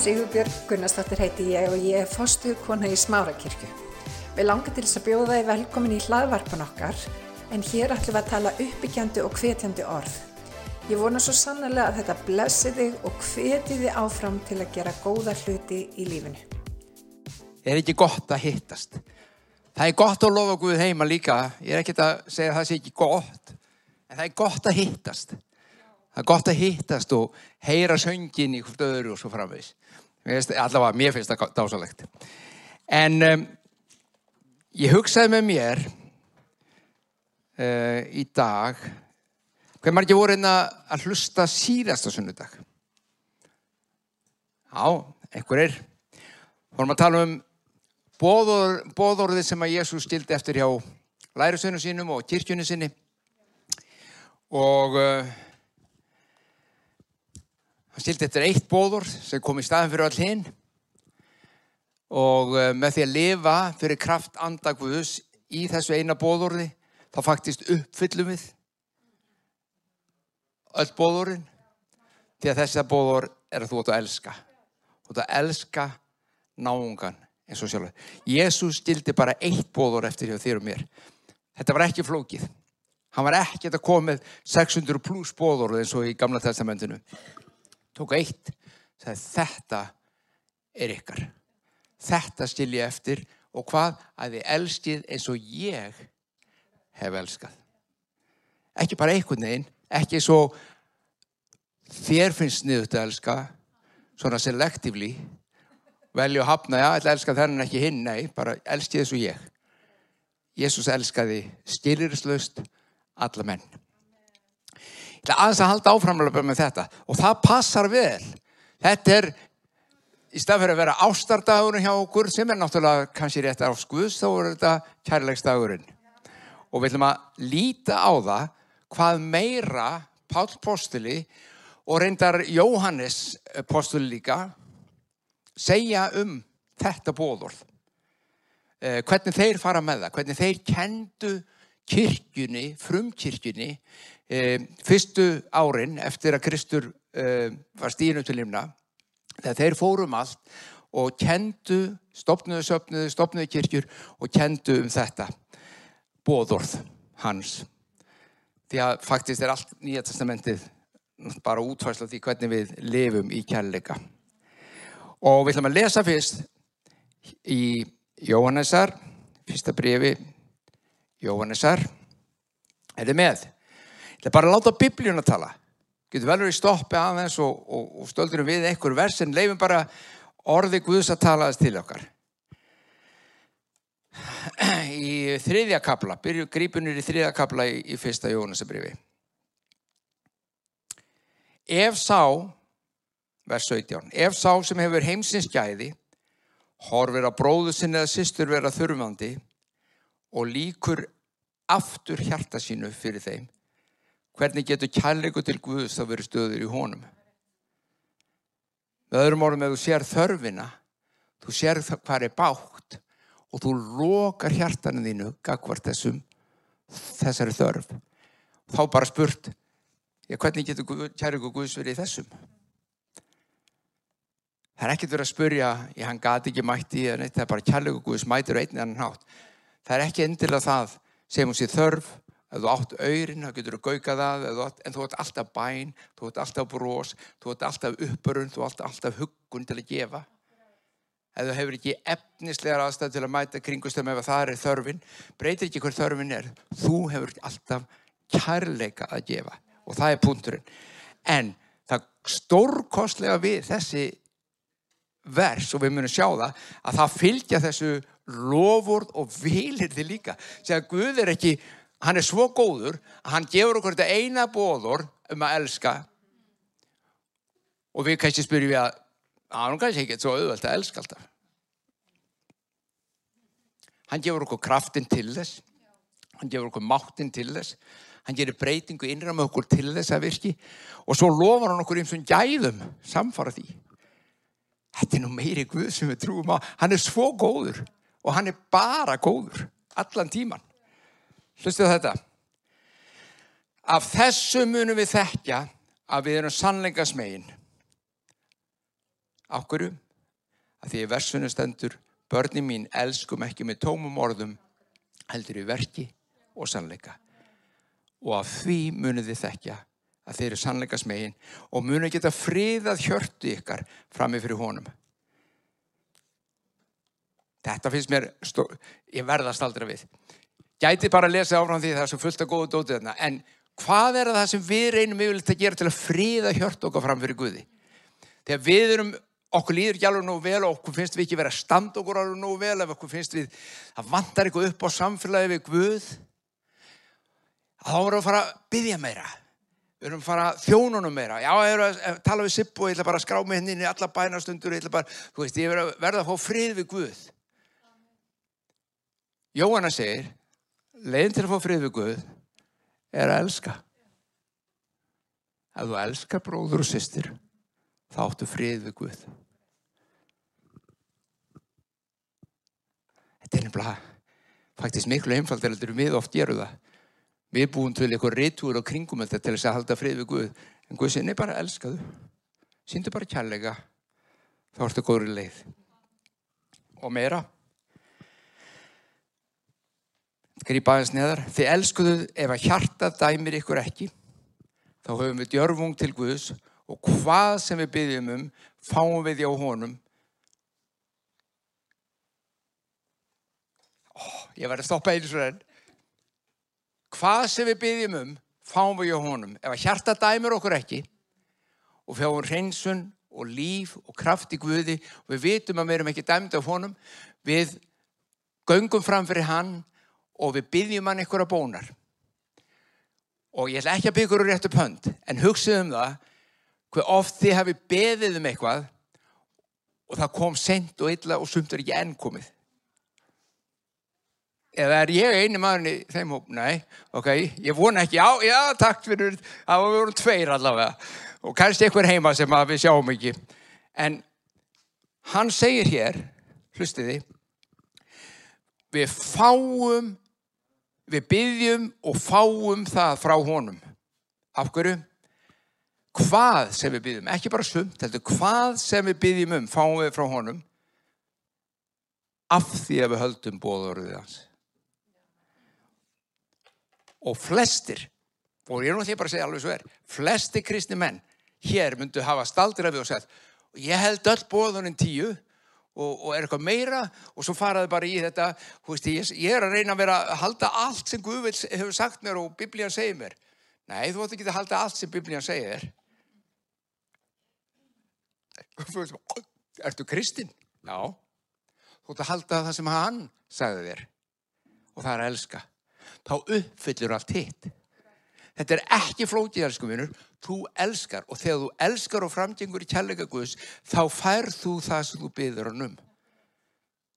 Sigurbjörg Gunnarsdóttir heiti ég og ég er fostu kona í Smárakirkju. Við langar til þess að bjóða þið velkomin í hlaðvarpan okkar en hér ætlum við að tala uppbyggjandi og hvetjandi orð. Ég vona svo sannlega að þetta blessi þig og hveti þið áfram til að gera góða hluti í lífinu. er ekki gott að hittast. Það er gott að lofa Guð heima líka. Ég er ekki að segja að það sé ekki gott, en það er gott að hittast. Það er gott að hittast og heyra söngin í hvort öðru og svo framvegs. Allavega, mér finnst það dásalegt. En um, ég hugsaði með mér uh, í dag, hver margir voru hérna að hlusta síðasta sunnudag? Já, einhver er. Fórum að tala um boðor, boðorðið sem að Jésús stildi eftir hjá lærusönu sínum og kirkjunni sinni og uh, hann stildi eftir eitt boðor sem kom í staðin fyrir all hinn og uh, með því að lifa fyrir kraft andagvöðus í þessu eina boðorði þá faktist uppfyllum við öll boðorðin því að þessi boðor er að þú átt að elska þú átt að elska náungan eins og sjálf. Jésús stildi bara eitt bóður eftir þér og mér. Þetta var ekki flókið. Hann var ekki að koma með 600 pluss bóður eins og í gamla testamentinu. Tók eitt, sagði þetta er ykkar. Þetta stil ég eftir og hvað að þið elskið eins og ég hef elskað. Ekki bara einhvern veginn, ekki svo þér finnst niður að elska, svona selectively, velja og hafna, já, ég ætla að elska þennan ekki hinn, nei, bara elski þessu ég. Jésús elskaði styririslaust alla menn. Ég ætla aðeins að halda áframlega með þetta og það passar vel. Þetta er, í stað fyrir að vera ástardagurinn hjá okkur, sem er náttúrulega kannski rétt á skuðs, þá er þetta kærleiksdagurinn. Og við ætlum að líta á það hvað meira Pál Postuli og reyndar Jóhannes Postuli líka segja um þetta bóðorð. Eh, hvernig þeir fara með það, hvernig þeir kendu kirkjunni, frumkirkjunni, eh, fyrstu árin eftir að Kristur eh, var stíðinu til limna, þegar þeir fórum allt og kendu, stopnuðu söpnuðu, stopnuðu kirkjur og kendu um þetta bóðorð hans. Því að faktist er allt nýja testamentið bara útfærsla því hvernig við lifum í kærleika. Og við ætlum að lesa fyrst í Jóhannesar, fyrsta brefi Jóhannesar. Er þið með? Ég ætla bara að láta biblíun að tala. Getur vel verið stoppi aðeins og, og, og stöldurum við einhver vers en leifum bara orði Guðs að tala þess til okkar. Í þriðja kapla, byrju grípunir í þriðja kapla í, í fyrsta Jóhannesabrifi. Ef sá vers 17. Ef sá sem hefur heimsins gæði, horfir að bróðu sinni eða sýstur vera þurfandi og líkur aftur hjarta sínu fyrir þeim, hvernig getur kærleiku til Guðs að vera stöður í honum? Með öðrum orðum, ef þú sér þörfina, þú sér hvað er bátt og þú lokar hjartanu þínu gagvart þessum, þessari þörf, þá bara spurt, já, hvernig getur kærleiku Guðs verið í þessum? Það er ekkert verið að spurja, ég hann gati ekki mætti neitt, það er bara kærleiku Guðs mætir og einnig annan hátt. Það er ekki endilega það sem hún sé þörf, ef þú átt auðrin, þá getur þú gaukað það, en þú átt alltaf bæn, þú átt alltaf brós, þú átt alltaf uppörun, þú átt alltaf huggun til að gefa. Ef þú hefur ekki efnislegar aðstæð til að mæta kringustum ef það er þörfin, breytir ekki hver þörfin er. Þú hefur alltaf kærleika að gefa og það er punkturinn. En það stórkostlega við þessi vers og við munum sjá það að það fylgja þessu lofurð og vilir þið líka segja Guð er ekki, hann er svo góður að hann gefur okkur þetta eina bóður um að elska. Og við kannski spyrjum við að hann kannski ekki er svo auðvöld að elska alltaf. Hann gefur okkur kraftin til þess. Hann gefur okkur máttin til þess. Hann gerir breytingu innram okkur til þess að virki. Og svo lofar hann okkur eins og gæðum samfara því. Þetta er nú meiri Guð sem við trúum á. Hann er svo góður og hann er bara góður allan tíman hlustu þetta af þessu munum við þekkja að við erum sannleikasmegin Af hverju? Að því versunum stendur, börni mín elskum ekki með tómum orðum, heldur í verki og sannleika. Og af því munið þið þekkja að þeir eru sannleika smegin og munið geta friðað hjörtu ykkar frammi fyrir honum. Þetta finnst mér, ég verðast aldrei við. Gæti bara að lesa áfram því það er svo fullt af góðu dótið þarna, en hvað er það sem við reynum yfirleitt að gera til að friða hjört okkar fram fyrir Guði? Þegar við erum, okkur líður ekki alveg nógu vel og okkur finnst við ekki verið að standa okkur alveg nógu vel ef okkur finnst við, það vantar eitthvað upp á samfélagi við Guð, þá erum við að fara að byggja meira. Við erum að fara að þjónunum meira. Já, ég er að tala við Sipp og ég ætla bara að skrá mig henni inn í alla bænastundur, ég bara, veist, ég verða að fá frið við Guð. Jóhanna segir, leiðin til að fá frið við Guð er að elska. Ef þú elskar bróður og sýstir, þá áttu frið við Guð. Þetta er nefnilega faktist miklu einfaldir heldur við oft gerum það. Við búum til eitthvað reytúr og kringum þetta til þess að halda frið við Guð. En Guð sinni bara elskaðu. Sýndu bara kærleika. Þá ertu góður leið. Og meira. Grípa aðeins neðar. Þið elskuðu ef að hjarta dæmir ykkur ekki. Þá höfum við djörfung til Guðs og hvað sem við byggjum um fáum við hjá honum. Ó, ég verði að stoppa einu svo enn. Hvað sem við byggjum um fáum við hjá honum. Ef að hjarta dæmir okkur ekki og fjáum hreinsun og líf og kraft í Guði og við vitum að við erum ekki dæmd af honum, við göngum fram fyrir hann og við byggjum hann að bónar. Og ég ætla ekki að byggja úr réttu pönd, en hugsaðu um það hver oft þið hafi beðið um eitthvað og það kom sent og illa og sumt er ekki enn komið. Eða er ég einu maðurinn í þeim hóp? Nei, ok, ég vona ekki, já, já, takk fyrir, það verið tveir allavega og kannski einhver heima sem við sjáum ekki. En hann segir hér, hlustiði, við fáum við byggjum og fáum það frá honum. Af hverju? Hvað sem við byggjum, ekki bara sumt, heldur hvað sem við byggjum um, fáum við frá honum af því að við höldum bóðorðið hans. Og flestir, og ég er nú því bara að segja alveg svo er, flestir kristni menn hér myndu hafa staldra við og sagt, ég held öll bóðorðin tíu og, og er eitthvað meira og svo faraði bara í þetta veist, ég, ég er að reyna að vera að halda allt sem Guð hefur sagt mér og Biblían segir mér. Nei, þú ætti ekki að halda allt sem Biblían segir. Ertu kristinn? Já. Þú ætti að halda það sem hann sagði þér og það er að elska. Þá uppfyllur allt hitt. Þetta er ekki flótið, elsku vinnur. Þú elskar og þegar þú elskar og framgengur í kærleika Guðs, þá færð þú það sem þú byður hann um.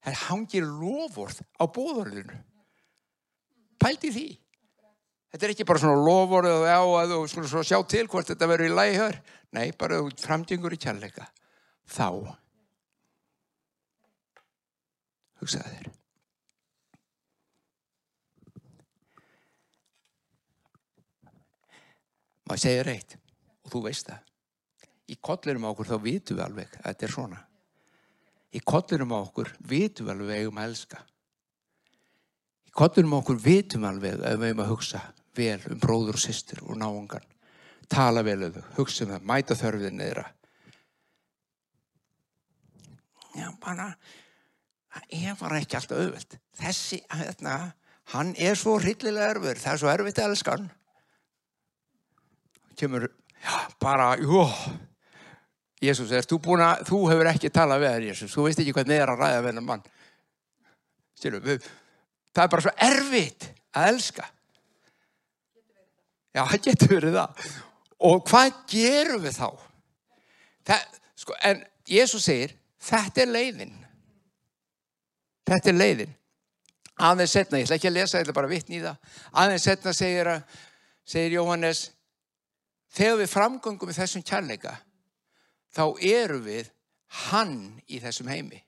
Það hangir lofórð á bóðorðinu. Pældi því. Þetta er ekki bara svona lofórð og þú svona sjá til hvort þetta verður í læghör. Nei, bara framgengur í kærleika. Þá. Hugsaði þér. Maður segir reitt og þú veist það. Í kollirum á okkur þá vitum við alveg að þetta er svona. Í kollirum á okkur vitum við alveg að við eigum að elska. Í kollirum á okkur vitum við alveg að við eigum að hugsa vel um bróður og sýstur og náungan. Tala vel um þau, hugsa um það mæta þörfið neðra já bara ég var ekki alltaf auðveld þessi, hérna, hann er svo hryllilega erfur, það er svo erfitt að elska hann kemur bara, jú Jésús, er þú þú hefur ekki talað við þér Jésús, þú veist ekki hvað neðar að ræða við hennar mann. Styrum, við, það er bara svo erfitt að elska. Já, það getur verið það. Og hvað gerum við þá? Það, sko, en Jésús segir þetta er leiðin. Þetta er leiðin. Aðeins setna, ég ætla ekki að lesa, ég ætla bara að vitna í það. Aðeins setna segir, segir Jóhannes þegar við framgöngum í þessum kærleika þá eru við hann í þessum heimi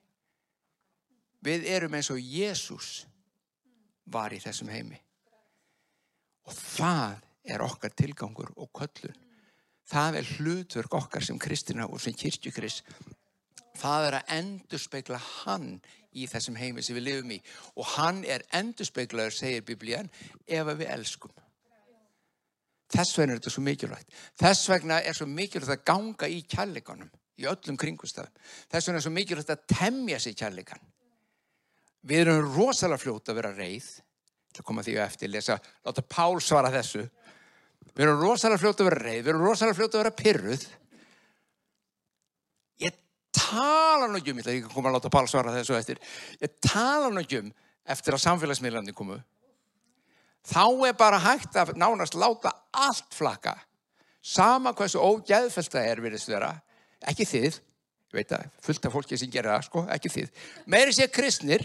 við erum eins og Jésús var í þessum heimi og það er okkar tilgangur og köllun það er hlutverk okkar sem kristina og sem kirkjukris Það er að endurspegla hann í þessum heimi sem við lifum í. Og hann er endurspeglaður, segir biblían, ef við elskum. Þess vegna er þetta svo mikilvægt. Þess vegna er svo mikilvægt að ganga í kærleikanum, í öllum kringustafum. Þess vegna er svo mikilvægt að temja sér kærleikan. Við erum rosalega fljóta að vera reið, til að koma því að eftir, lesa, láta Pál svara þessu. Við erum rosalega fljóta að vera reið, við erum rosalega fljóta að vera pyrruð. Ég tala nú ekki um, ég koma að láta Pál svara þessu eftir, ég tala nú ekki um eftir að samfélagsmiðlandi komu þá er bara hægt að nánast láta allt flakka. Sama hversu ógæðfælt það er virðist vera, ekki þið ég veit að fullt af fólki sem gerir það sko, ekki þið, meiri sé kristnir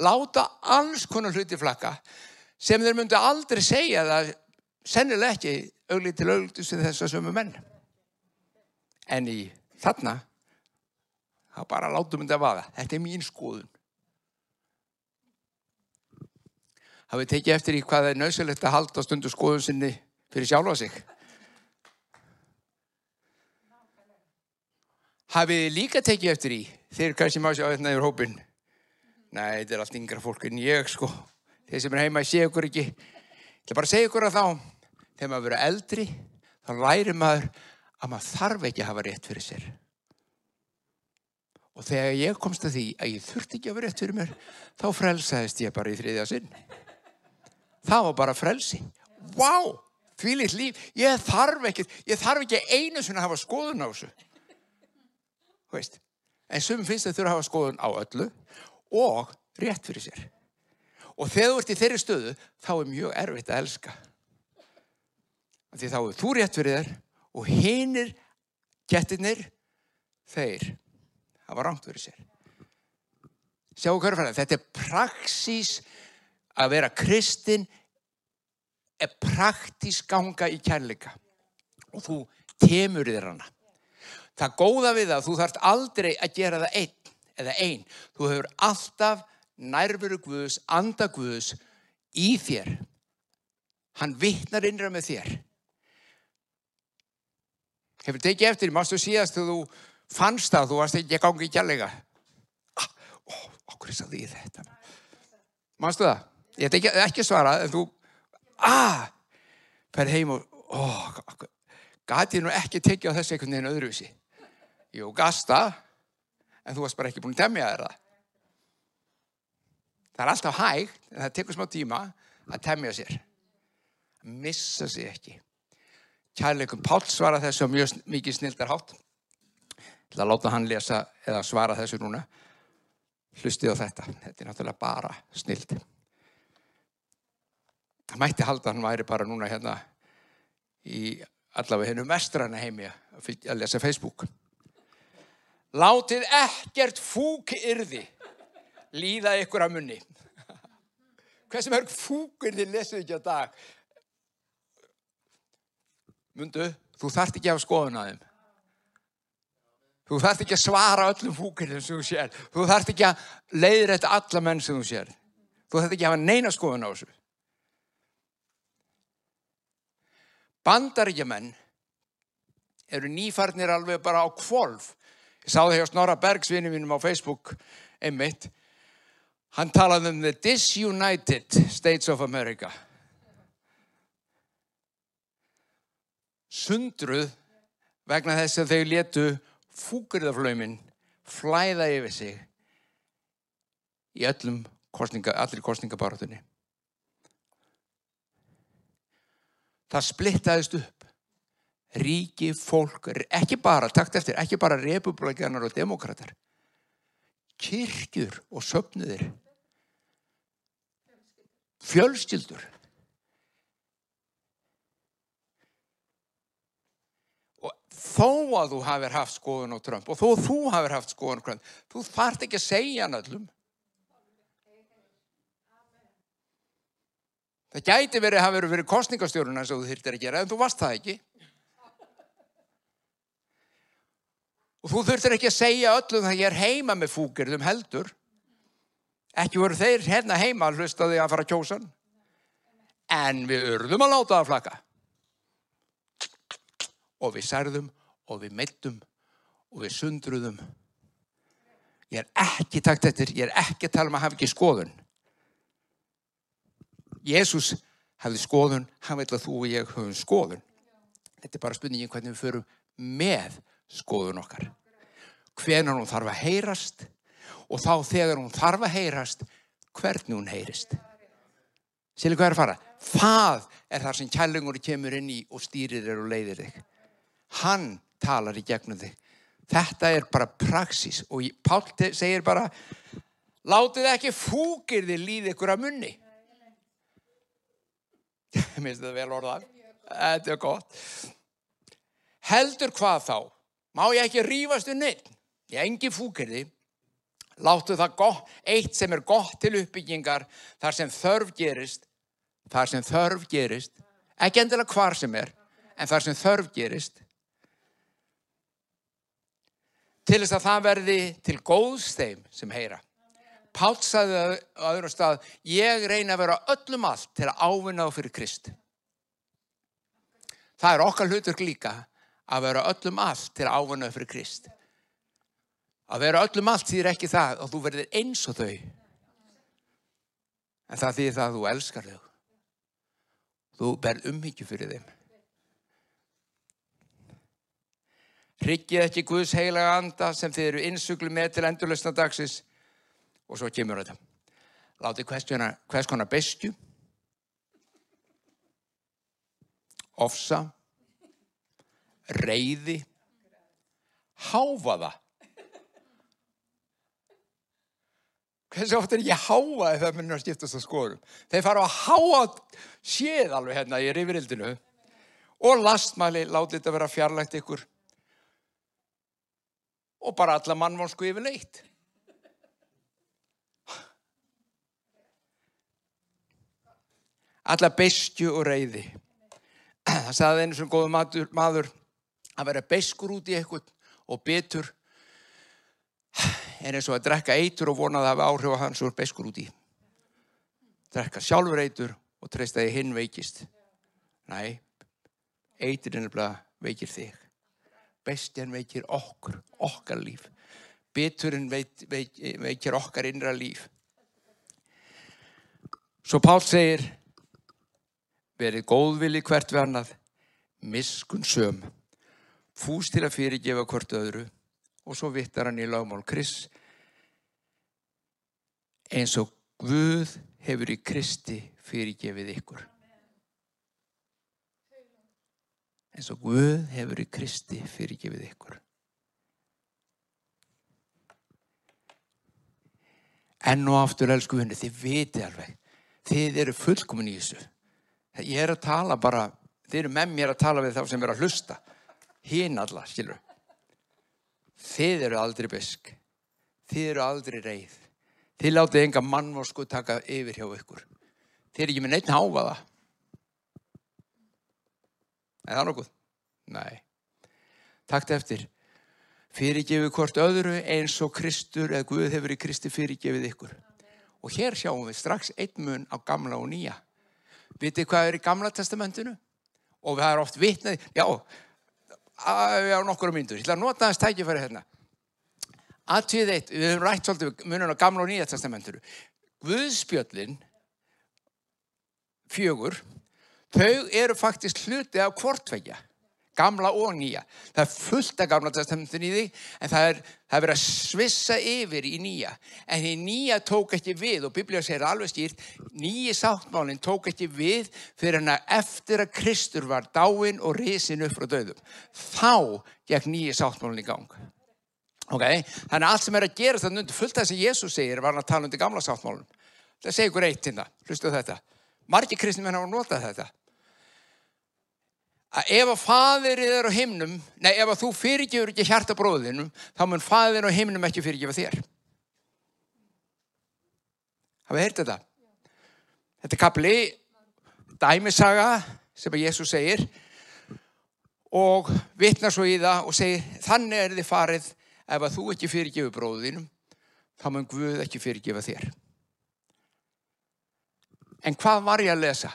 láta alls konar hluti flakka sem þeir myndu aldrei segja það sennileg ekki auglið til auglið sem þess að sömu menn. En í þarna þá bara látum þetta vaða. Þetta er mín skoðun. Hafið tekið eftir í hvað er nöðsilegt að halda stundu skoðun sinni fyrir sjálfa sig. Hafið líka tekið eftir í þeir kannski má sjá þetta yfir hópin. Nei, þetta er allt yngra fólk en ég sko. Þeir sem er heima, ég sé ykkur ekki. Ég ætla bara segja ykkur að þá, þegar maður verður eldri, þá lærir maður að maður þarf ekki að hafa rétt fyrir sér. Og þegar ég komst að því að ég þurfti ekki að hafa rétt fyrir mér, þá frelsaðist ég bara í þriðja sinn það var bara frelsi Vá, wow, því litt líf ég þarf ekki, ég þarf ekki einu svona að hafa skoðun á þessu. Veist en sum finnst þau þurfa að hafa skoðun á öllu og rétt fyrir sér. Og þegar þú ert í þeirri stöðu þá er mjög erfitt að elska. Því þá er þú rétt fyrir þér og hinnir gettinir þeir hafa rámt fyrir sér. Sjáu hverjafælega þetta er praxís að vera kristinn praktísk ganga í kærleika og þú temur þér hana. Það góða við það, þú þarfst aldrei að gera það einn eða einn. Þú hefur alltaf nærveru Guðs, anda Guðs í þér. Hann vittnar innra með þér. Hefur tekið eftir, mástu síðast þegar þú fannst það, þú varst ekki að ganga í kærleika. Ah, ó, okkur er það því þetta. Mástu það? ég ætla ekki, ekki svara en þú, aah fær heim og, óh gæti nú ekki tekið á þessu einhvern veginn öðruvísi? Jú, gasta en þú varst bara ekki búin að temja þér það. Það er alltaf hægt en það tekur smá tíma að temja sér. Að missa sér ekki. Kærleikum Pál svara þessu mjög mikið snildarhátt til að láta hann lesa eða svara þessu núna. Hlustið á þetta. Þetta er náttúrulega bara snild það mætti halda að hann væri bara núna hérna í allavega hennu mestranna heimi að lesa Facebook. Látið ekkert fúk yrði líða ykkur að munni. Hversu mörg fúk yrði lesuð ekki á dag? Mundu, þú þart ekki af skoðun að þeim. Þú þart ekki að svara öllum fúkirðum sem þú sér. Þú þart ekki að leiðrætta alla menn sem þú sér. Þú þart ekki að hafa neina skoðun á þessu Bandaríkjumenn eru nýfarnir alveg bara á kvolf. Ég sá það hjá Snorra Bergsvinni mínum á Facebook einmitt. Hann talaði um the disunited states of America. Sundruð vegna þess að þau letu fúkurðaflaumin flæða yfir sig í öllum kostninga, allir kostningabáratunni. Það splittaðist upp. Ríki, fólk, ekki bara takt eftir, ekki bara republikanar og demokrater kirkjur og söpnuðir fjölskyldur. Og þó að þú hafið haft skoðun á Trump og þó að þú hafið haft skoðun á Trump þú þart ekki að segja hann öllum Það gæti verið að hafa verið fyrir kostningastjórnuna eins og þú þurftir að gera en þú varst það ekki. Og þú þurftir ekki að segja öllum það ég er heima með fúkirðum heldur. Ekki voru þeir hérna heima að hlusta því að fara að kjósa. En við urðum að láta það flaka. Og við særðum og við meittum og við sundruðum Ég er ekki takt eftir, ég er ekki að tala um að hafa ekki skoðun. Jésús hafði skoðun, hann vil að þú og ég höfum skoðun. Þetta er bara spurningin hvernig við förum með skoðun okkar. Hvenar hún þarf að heyrast og þá þegar hún þarf að heyrast, hvernig hún heyrist. Sýli hvað er að fara? Það er þar sem kællingur kemur inn í og stýrir þér og leiðir þig. Hann talar í gegnum þig. Þetta er bara praxis og Pál segir bara látið ekki fúkir þið líð ykkur að munni. Mér finnst þetta vel orðað. Þetta er gott. Heldur hvað þá? Má ég ekki rýfast um neitt? Ég engi fúkir þið. Láttu það gott, eitt sem er gott til uppbyggingar þar sem þörf gerist, þar sem þörf gerist, ekki endilega hvar sem er, en þar sem þörf gerist, til þess að það verði til góðs þeim sem heyra. Páll sagði á öðrum stað, ég reyna að vera öllum allt til að ávinna á fyrir Krist. Það er okkar hlutur líka að vera öllum allt til að ávinna á fyrir Krist. Að vera öllum allt þýðir ekki það að þú verðir eins og þau. En það þýðir það að þú elskar þau. Þú berð umhyggju fyrir þeim. Ryggið ekki Guðs heilaga anda sem þið eru innsuglu með til endurlösna dagsins og svo kemur þetta. Látið hvers konar bestju, ofsa, reyði, háfaða. Hversu oft er ekki háfaði þegar minnur að skiptast á skorum? Þeir fara að háa séð alveg hérna í rifrildinu og lastmæli látið þetta vera fjarlægt ykkur og bara alla mannvonsku yfirleitt. Alla bestju og reyði. Það saði einu sem góðu maður, maður að vera beskur út í eitthvað og betur er eins og að drekka eitur og vona það að hafa áhrif á hans og er beskur út í. Drekka sjálfur eitur og treysta því hinn veikist. Næ, eiturinn er bara veikir þig bestjan veikir okkur, okkar líf. Biturinn veik, veik, veikir okkar innra líf. Svo Pál segir, verið góðvili hvert við annað, miskun söm, fús til að fyrirgefa hvort öðru og svo vittar hann í lagmál Kris eins og Guð hefur í Kristi fyrirgefið ykkur. eins og Guð hefur í Kristi fyrirgefið ykkur. Enn og aftur, elsku vinni, þið viti alveg, þið eru fullkomin í þessu. Ég er að tala bara, þið eru með mér að tala við þá sem er að hlusta. Hinn alla, skilur. Þið eru aldrei besk. Þið eru aldrei reið. Þið látið enga mannvorsku taka yfir hjá ykkur. Þið eru ekki með neitt háfaða. Er það nokkuð? Nei. Takt eftir. Fyrirgefið hvort öðru eins og Kristur eða Guð hefur í Kristi fyrirgefið ykkur. Og hér sjáum við strax einn mun á gamla og nýja. Vitið hvað er í gamla testamentinu? Og það er oft vitnað, já, á nokkru myndur. Ég ætla að nota þess tækifæri hérna. Aðtíð eitt, við höfum rætt svolítið munum á gamla og nýja testamentinu. Guðspjöllin, fjögur, þau eru faktisk hluti af hvortveggja, gamla og nýja. Það er fullt af gamla testamentin í því, en það er, það er verið að svissa yfir í nýja. En því nýja tók ekki við, og Biblíða segir alveg skýrt, nýji sáttmálinn tók ekki við fyrir hann að eftir að Kristur var dáinn og risin upp frá döðum. Þá gekk nýji sáttmálinn í gang. Okay? Þannig að allt sem er að gera þetta undir fullt af það sem Jésús segir var hann að tala undir gamla sáttmálinn. Það segir ykkur eitt hérna, hlustu þetta. Margi kristnum hennar hafa notað þetta að ef að fadirið er á himnum, nei ef að þú fyrirgefur ekki hjarta bróðinum, þá mun fadirinn á himnum ekki fyrirgefa þér. Hafið heyrtið þetta? Þetta er kapli dæmisaga sem að Jésús segir og vitnar svo í það og segir þannig er þið farið ef að þú ekki fyrirgefu bróðinum, þá mun Guð ekki fyrirgefa þér. En hvað var ég að lesa?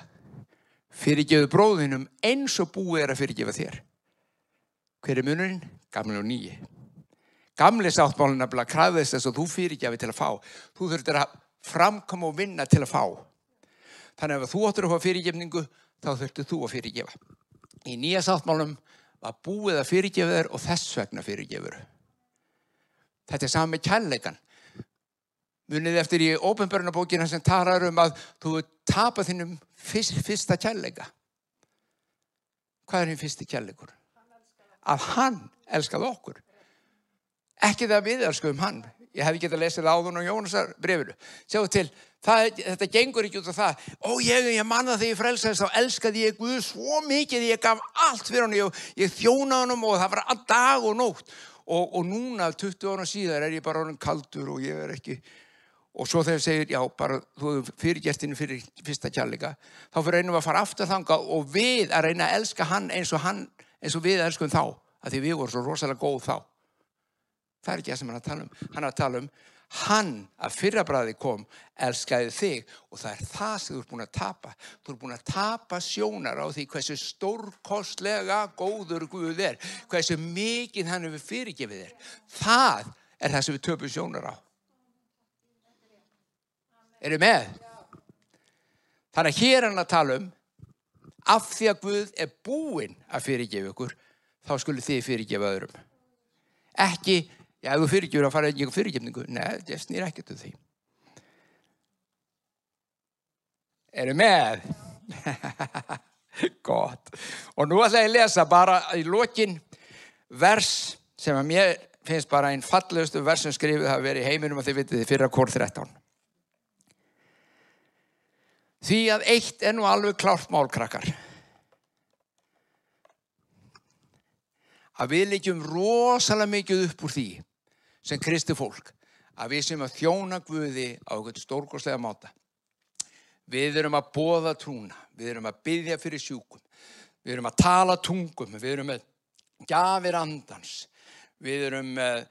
Fyrirgefu bróðinum eins og búið er að fyrirgefa þér. Hver er munurinn? Gamla og nýji. Gamli sáttmálinn nefnilega krafðist þess að þú fyrirgjafi til að fá. Þú þurftir að framkoma og vinna til að fá. Þannig að ef þú áttur að fá fyrirgefningu, þá þurftir þú að fyrirgefa. Í nýja sáttmálum var búið að fyrirgefa þér og þess vegna fyrirgefur. Þetta er með kærleikan. Munið eftir í ópenbörnabókina sem tarar um að þú tapar þinnum fyrst, fyrsta kærleika. Hvað er hinn fyrsti kærleikur? Að hann elskaði okkur. Ekki það við elskuðum hann. Ég hef ekki getað lesið það áðun og Jónasar brefinu. Sjáu til, það, þetta gengur ekki út af það. Ó, ég, ég manna þegar ég frelsaðist, þá elskaði ég Guð svo mikið, ég gaf allt fyrir hann, ég, ég þjónaði hann og það var all dag og nótt. Og, og núna, 20 ára síðar, er ég bara orðin kaldur og ég er ekki... Og svo þegar segir, já, bara þú fyrirgestinu fyrir fyrsta kjærleika, þá fyrir einum að fara aftur þanga og við að reyna að elska hann eins og, hann, eins og við elskum þá, að því við vorum svo rosalega góð þá. Það er ekki það sem hann að tala um. Hann að tala um, hann að fyrrabræði kom, elskaði þig og það er það sem þú ert búin að tapa. Þú ert búin að tapa sjónar á því hversu stórkostlega góður Guð er, hversu mikið hann hefur fyrirgefið þér. Það er það sem við töpum sjónar á. Eru með? Þannig að hér hann að tala um af því að Guð er búinn að fyrirgefa ykkur þá skulle þið fyrirgefa öðrum. Ekki, já, ef þú fyrirgefur að fara einhver fyrirgefningu, neð, það snýr ekkert um því. Eru með? Gott. Og nú ætla ég að lesa bara í lokin vers sem að mér finnst bara einn fallegustu vers sem skrifið hafa verið í heiminum að þið vitið þið fyrra kór 13. Því að eitt er nú alveg klárt málkrakkar. Að við líkjum rosalega mikið upp úr því sem kristi fólk. Að við sem að þjóna Guði á eitthvað stórgóðslega máta. Við erum að bóða trúna. Við erum að byggja fyrir sjúkum. Við erum að tala tungum. Við erum með gafir andans. Við erum með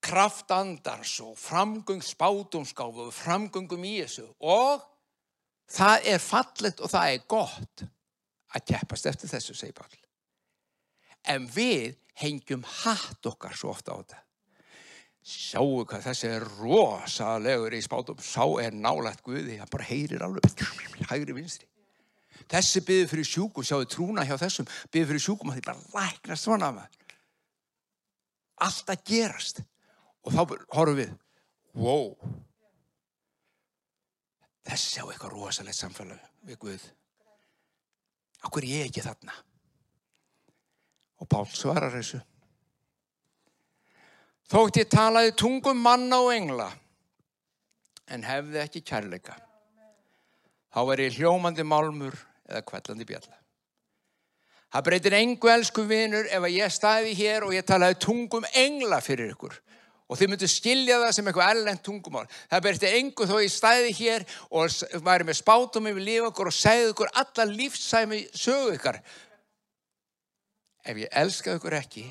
kraft andans og framgöng spátumskáfu og framgöngum í þessu. Og Það er fallet og það er gott að keppast eftir þessu, segir Pál. En við hengjum hatt okkar svo ofta á þetta. Sjáu hvað þessi er rosalegur í spátum. Sá er nálægt Guði, hann bara heyrir alveg hægri vinstri. Þessi byður fyrir sjúkum, sjáu trúna hjá þessum, byður fyrir sjúkum að því bara læknast svona að maður. Allt að gerast. Og þá horfum við, wow, þessi á eitthvað rosalegt samfélag við Guð. Okkur ég ekki þarna? Og Pál svarar þessu. Þótt ég talaði tungum manna og engla en hefði ekki kærleika þá er ég hljómandi málmur eða kvellandi bjalla. Það breytir engu elsku vinur ef að ég stæði hér og ég talaði tungum engla fyrir ykkur og þið myndu skilja það sem eitthvað erlend tungumál. Það berti engu þó ég stæði hér og væri með spátum yfir líf okkur og segði okkur alla lífsæmi sögu ykkar. Ef ég elskaði okkur ekki,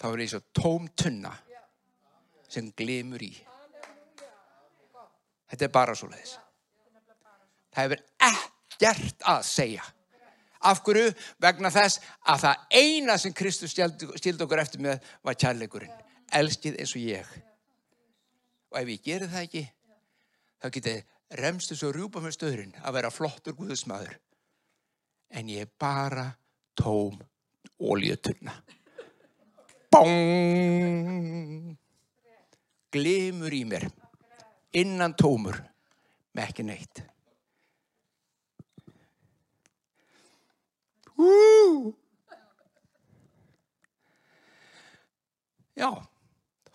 þá er ég svo tóm tunna sem glimur í. Þetta er bara svo leiðis. Það hefur ekkert að segja. Af hverju? Vegna þess að það eina sem Kristus stildi okkur eftir með var kærleikurinn elskið eins og ég. Og ef ég gerir það ekki þá getur remstu svo rjúpa með stöðurinn að vera flottur guðsmaður. En ég er bara tóm óljötunna bóng! Glimur í mér. Innan tómur. Með ekki neitt. Hú Já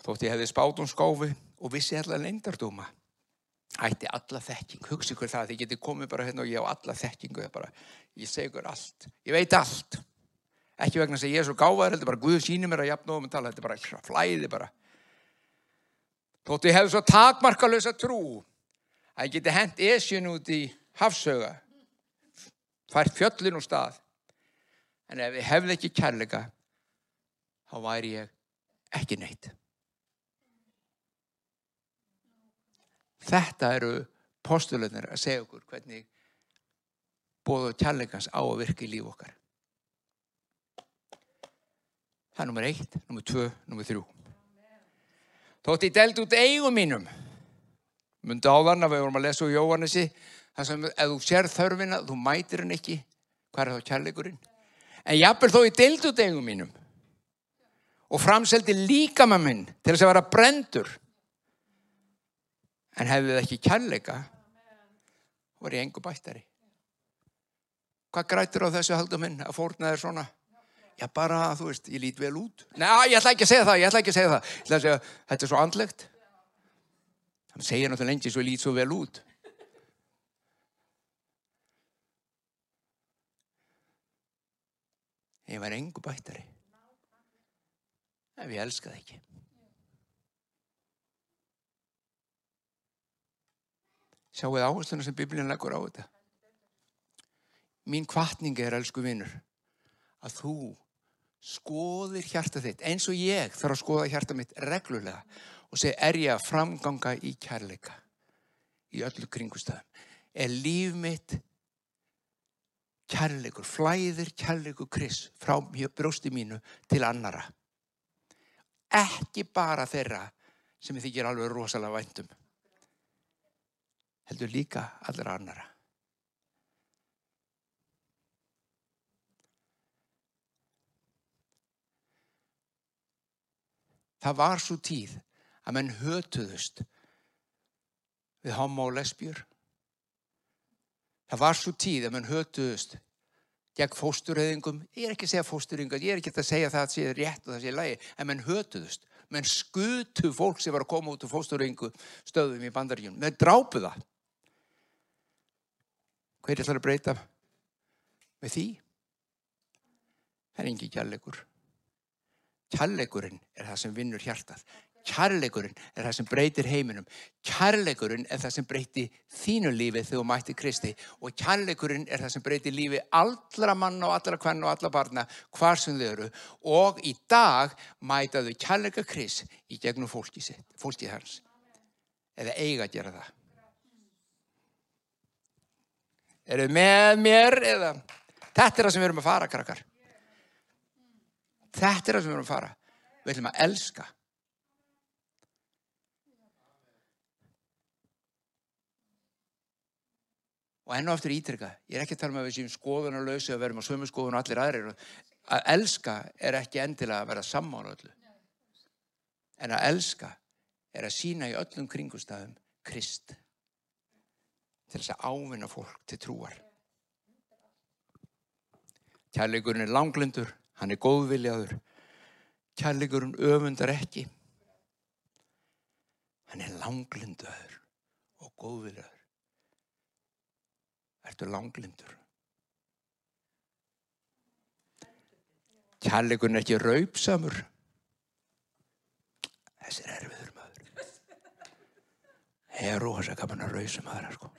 þótt ég hefði spátt um skófi og vissi allar leindardóma ætti alla þekking, hugsi hver það þið getur komið bara hérna og ég á alla þekkingu bara, ég segur allt, ég veit allt. Ekki vegna að ég er svo gáðar þetta er bara Guð sínir mér að jafn og um tala þetta er bara flæði bara. Þótt ég hefði svo takmarkalösa trú að ég geti hent esjun út í hafsöga fært fjöllin úr stað en ef ég hefði ekki kærleika þá væri ég ekki neitt Þetta eru postulöðnir að segja okkur hvernig bóðu kjallegans á að virka í líf okkar. Það er nummer eitt, nummer tvö, nummer þrjú. Þótt ég deld út eigum mínum. Mundu á þann að við vorum að lesa úr Jóhannesi. Það sem ef þú sér þörfina, þú mætir henn ekki. Hvað er þá kærleikurinn? En jafnvel þó ég deld út eigum mínum. Og framseldi líka með minn til þess að vera brendur. En hefði það ekki kærleika, var ég engu bættari. Hvað grætur á þessu haldum minn að fórna þér svona? Já, bara, þú veist, ég lít vel út. Nei, ég ætla ekki að segja það, ég ætla ekki að segja það. Ég ætla að segja, þetta er svo andlegt. Það segir náttúrulega lengi svo ég lít svo vel út. Ég var engu bættari. Ef ég elskaði ekki. Sjáuð áhersluna sem biblíun leggur á þetta. Mín kvartning er, elsku vinnur, að þú skoðir hjarta þitt eins og ég þarf að skoða hjarta mitt reglulega og segja er ég að framganga í kærleika í öllu kringustöðum. Er líf mitt kærleikur, flæðir kærleikur kris frá brjósti mínu til annara. Ekki bara þeirra sem ég þykir alveg rosalega væntum. Heldur líka allra annara. Það var svo tíð að menn hötuðust við homo og lesbjur. Það var svo tíð að menn hötuðust gegn fóstureyðingum. Ég er ekki að segja fóstureyðingar, ég er ekki að segja það að það sé rétt og það sé lægi, en menn hötuðust. Menn skutu fólk sem var að koma út úr fóstureyðingu stöðum í bandaríunum. Menn drápu það. Hver er það að breyta með því? Það er engi kjærleikur. Kærleikurinn er það sem vinnur hjartað. Kærleikurinn er það sem breytir heiminum. Kærleikurinn er það sem breyti þínu lífi þegar þú mætti Kristi. Og kærleikurinn er það sem breyti lífi allra manna og allra kvenna og allra barna hvar sem þau eru. Og í dag mætaðu kærleika Krist í gegnum fólki sitt, fólki hans. Eða eiga að gera það. Eru með mér eða? Þetta er það sem við erum að fara, krakkar. Þetta er það sem við erum að fara. Við ætlum að elska. Og enn og aftur ítrykka, ég er ekki að tala um við séum skoðun og lausi að verðum á sömu skoðun og allir aðrir. Að elska er ekki endilega að vera sammála öllu. En að elska er að sína í öllum kringustafum Krist. Til þess að ávinna fólk til trúar. Kærleikurinn er langlindur, hann er góðviljaður. Kærleikurinn öfundar ekki. Hann er langlindur og góðviljaður. Ertu langlindur? Kærleikurinn er ekki raupsamur. Þessi er erfiður maður. Ég er rosa gaman að rausa maður, sko.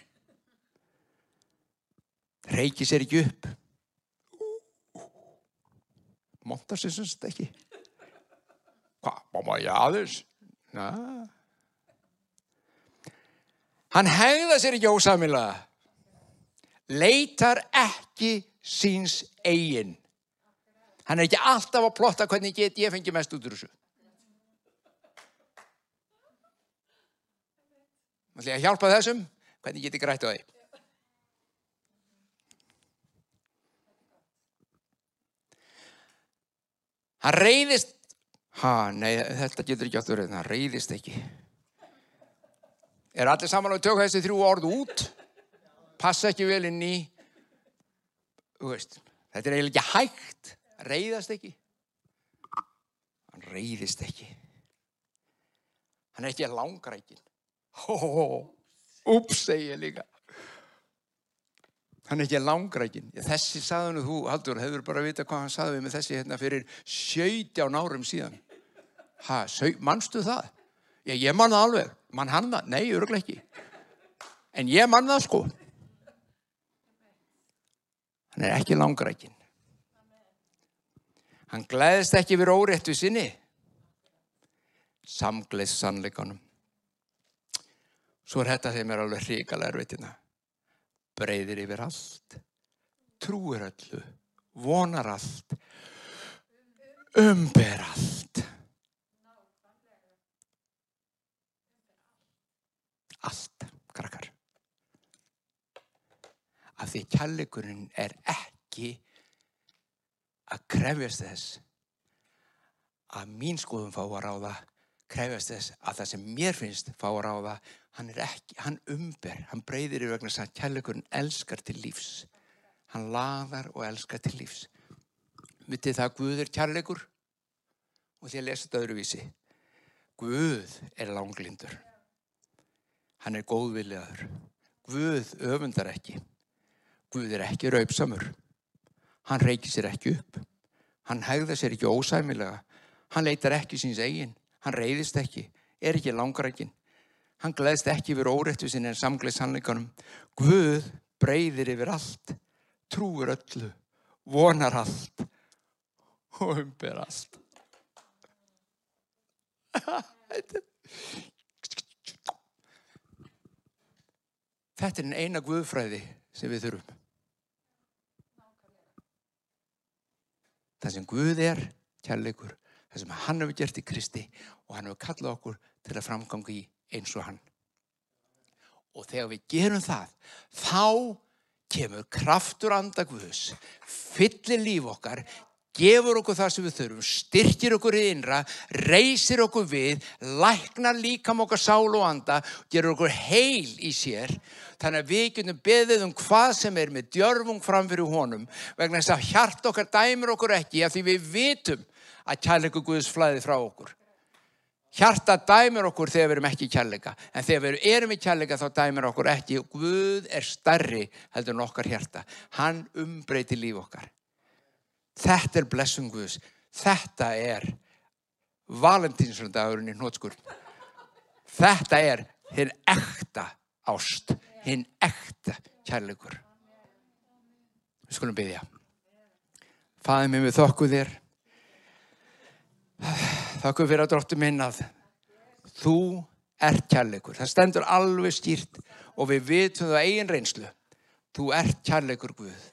Reiki sér ekki upp. Montar sér semst ekki. Hvað, mamma, já þess hann hegða sér ekki ósamilega leitar ekki síns eigin. Hann er ekki alltaf að plotta hvernig get ég fengi mest út úr þessu. Maður ætla að hjálpa þessum? Hvernig get ég grætt á því Hann reyðist, ha, nei, þetta getur ekki átt að vera, hann reyðist ekki. Er allir saman á að tökja þessi þrjú orð út? Passa ekki vel inn í, þú veist, þetta er eiginlega ekki hægt, reyðast ekki. Hann reyðist ekki. Hann er ekki langrækin. Hó, hó, hó, ups, segi ég líka. Hann er ekki langrækin. Þessi saðunu þú, Haldur, hefur bara vita hvað hann saði með þessi hérna fyrir 17 árum síðan. Hæ, mannstu það? Já, ég mann það alveg. Mann hann það? Nei, öruglega ekki. En ég mann það sko. Hann er ekki langrækin. Hann gleðist ekki við órétt við sinni. Samgleðs sannleikanum. Svo er þetta þeim er alveg hríkala erfiðtina breyðir yfir allt, trúir öllu, vonar allt, umber allt. allt, krakkar. Af því kærleikurinn er ekki að krefjast þess að mín skoðum fá að ráða, krefjast þess að það sem mér finnst fá að ráða, hann er ekki, hann umber, hann breyðir í vegna þess að kærleikurinn elskar til lífs. Hann laðar og elskar til lífs. Vitið það að Guð er kærleikur? Og því að lesa þetta öðruvísi. Guð er langlindur. Hann er góðviljaður. Guð öfundar ekki. Guð er ekki raupsamur. Hann reykir sér ekki upp. Hann hegða sér ekki ósæmilega. Hann leitar ekki síns eigin. Hann reyðist ekki. Er ekki langarækin. Hann gleðst ekki yfir órættu sinni en samgleð sannleikanum. Guð breyðir yfir allt. Trúur öllu. Vonar allt. Og umber allt. Þetta er eina guðfræði sem við þurfum. Það sem Guð er, kærleikur, það sem hann hefur gert í Kristi og hann hefur kallað okkur til að framganga í eins og hann. Og þegar við gerum það, þá kemur kraftur andagvöðs, fyllir líf okkar, gefur okkur það sem við þurfum, styrkir okkur í innra, reysir okkur við, læknar líkam okkar sál og anda, gerur okkur heil í sér, þannig að við getum beðið um hvað sem er með djörfung framfyrir honum, vegna þess að hjart okkar dæmir okkur ekki, af því við vitum að kærleiku Guðs flæði frá okkur. Hjarta dæmir okkur þegar við erum ekki í kærleika, en þegar við erum í kærleika þá dæmir okkur ekki. Guð er starri heldur en okkar hjarta. Hann umbreyti líf okkar. Þetta er blessum Guðs. Þetta er valentínsröndagurinn í hnótskur. Þetta er hinn ekta ást, hinn ekta kærleikur. Við skulum byggja. Fæði mig við þokku þér. Þakku fyrir að dróttu minn að þú ert kærleikur. Það stendur alveg skýrt og við vitum það eigin reynslu. Þú ert kærleikur Guð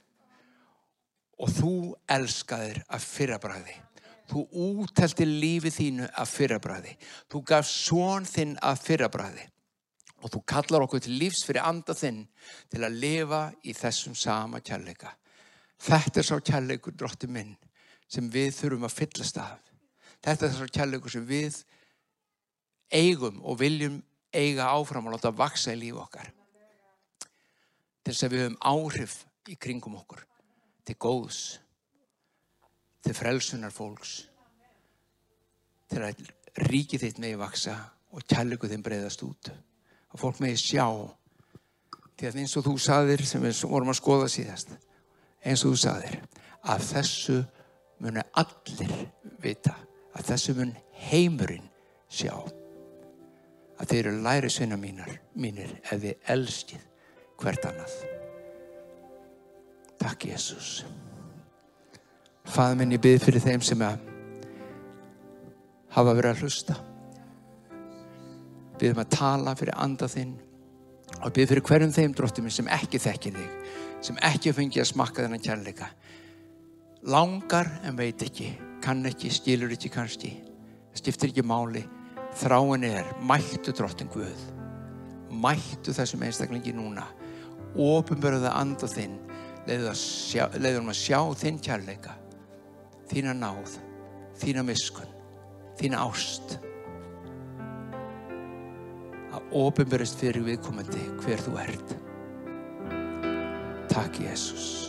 og þú elskaðir að fyrrabræði. Þú útelti lífið þínu að fyrrabræði. Þú gaf són þinn að fyrrabræði og þú kallar okkur til lífs fyrir anda þinn til að lifa í þessum sama kærleika. Þetta er sá kærleikur dróttu minn sem við þurfum að fyllast af. Þetta er þessar kærleikur sem við eigum og viljum eiga áfram og láta vaksa í líf okkar. Til þess að við höfum áhrif í kringum okkur. Til góðs. Til frelsunar fólks. Til að ríki þitt megi vaksa og kærleiku þinn breyðast út. Og fólk megi sjá. Því að eins og þú saðir sem við vorum að skoða síðast. Eins og þú saðir. Að þessu muni allir vita að þessu mun heimurinn sjá að þeir eru læri sinna mínar, mínir ef þið elskið hvert annað. Takk Jésús. Fæð minn ég byrð fyrir þeim sem að hafa verið að hlusta. Byrðum að tala fyrir anda þinn og byrð fyrir hverjum þeim dróttum sem ekki þekkir þig, sem ekki fengi að smakka þennan kærleika. Langar en veit ekki kann ekki, skilur ekki kannski stiftir ekki máli. Þráin er, mættu drottin Guð mættu þessum einstaklingi núna. Ofinbörða anda þinn leiður um að sjá þinn kærleika þína náð þína miskun þína ást. Að ofinbörðast fyrir viðkomandi hver þú ert. Takk Jésús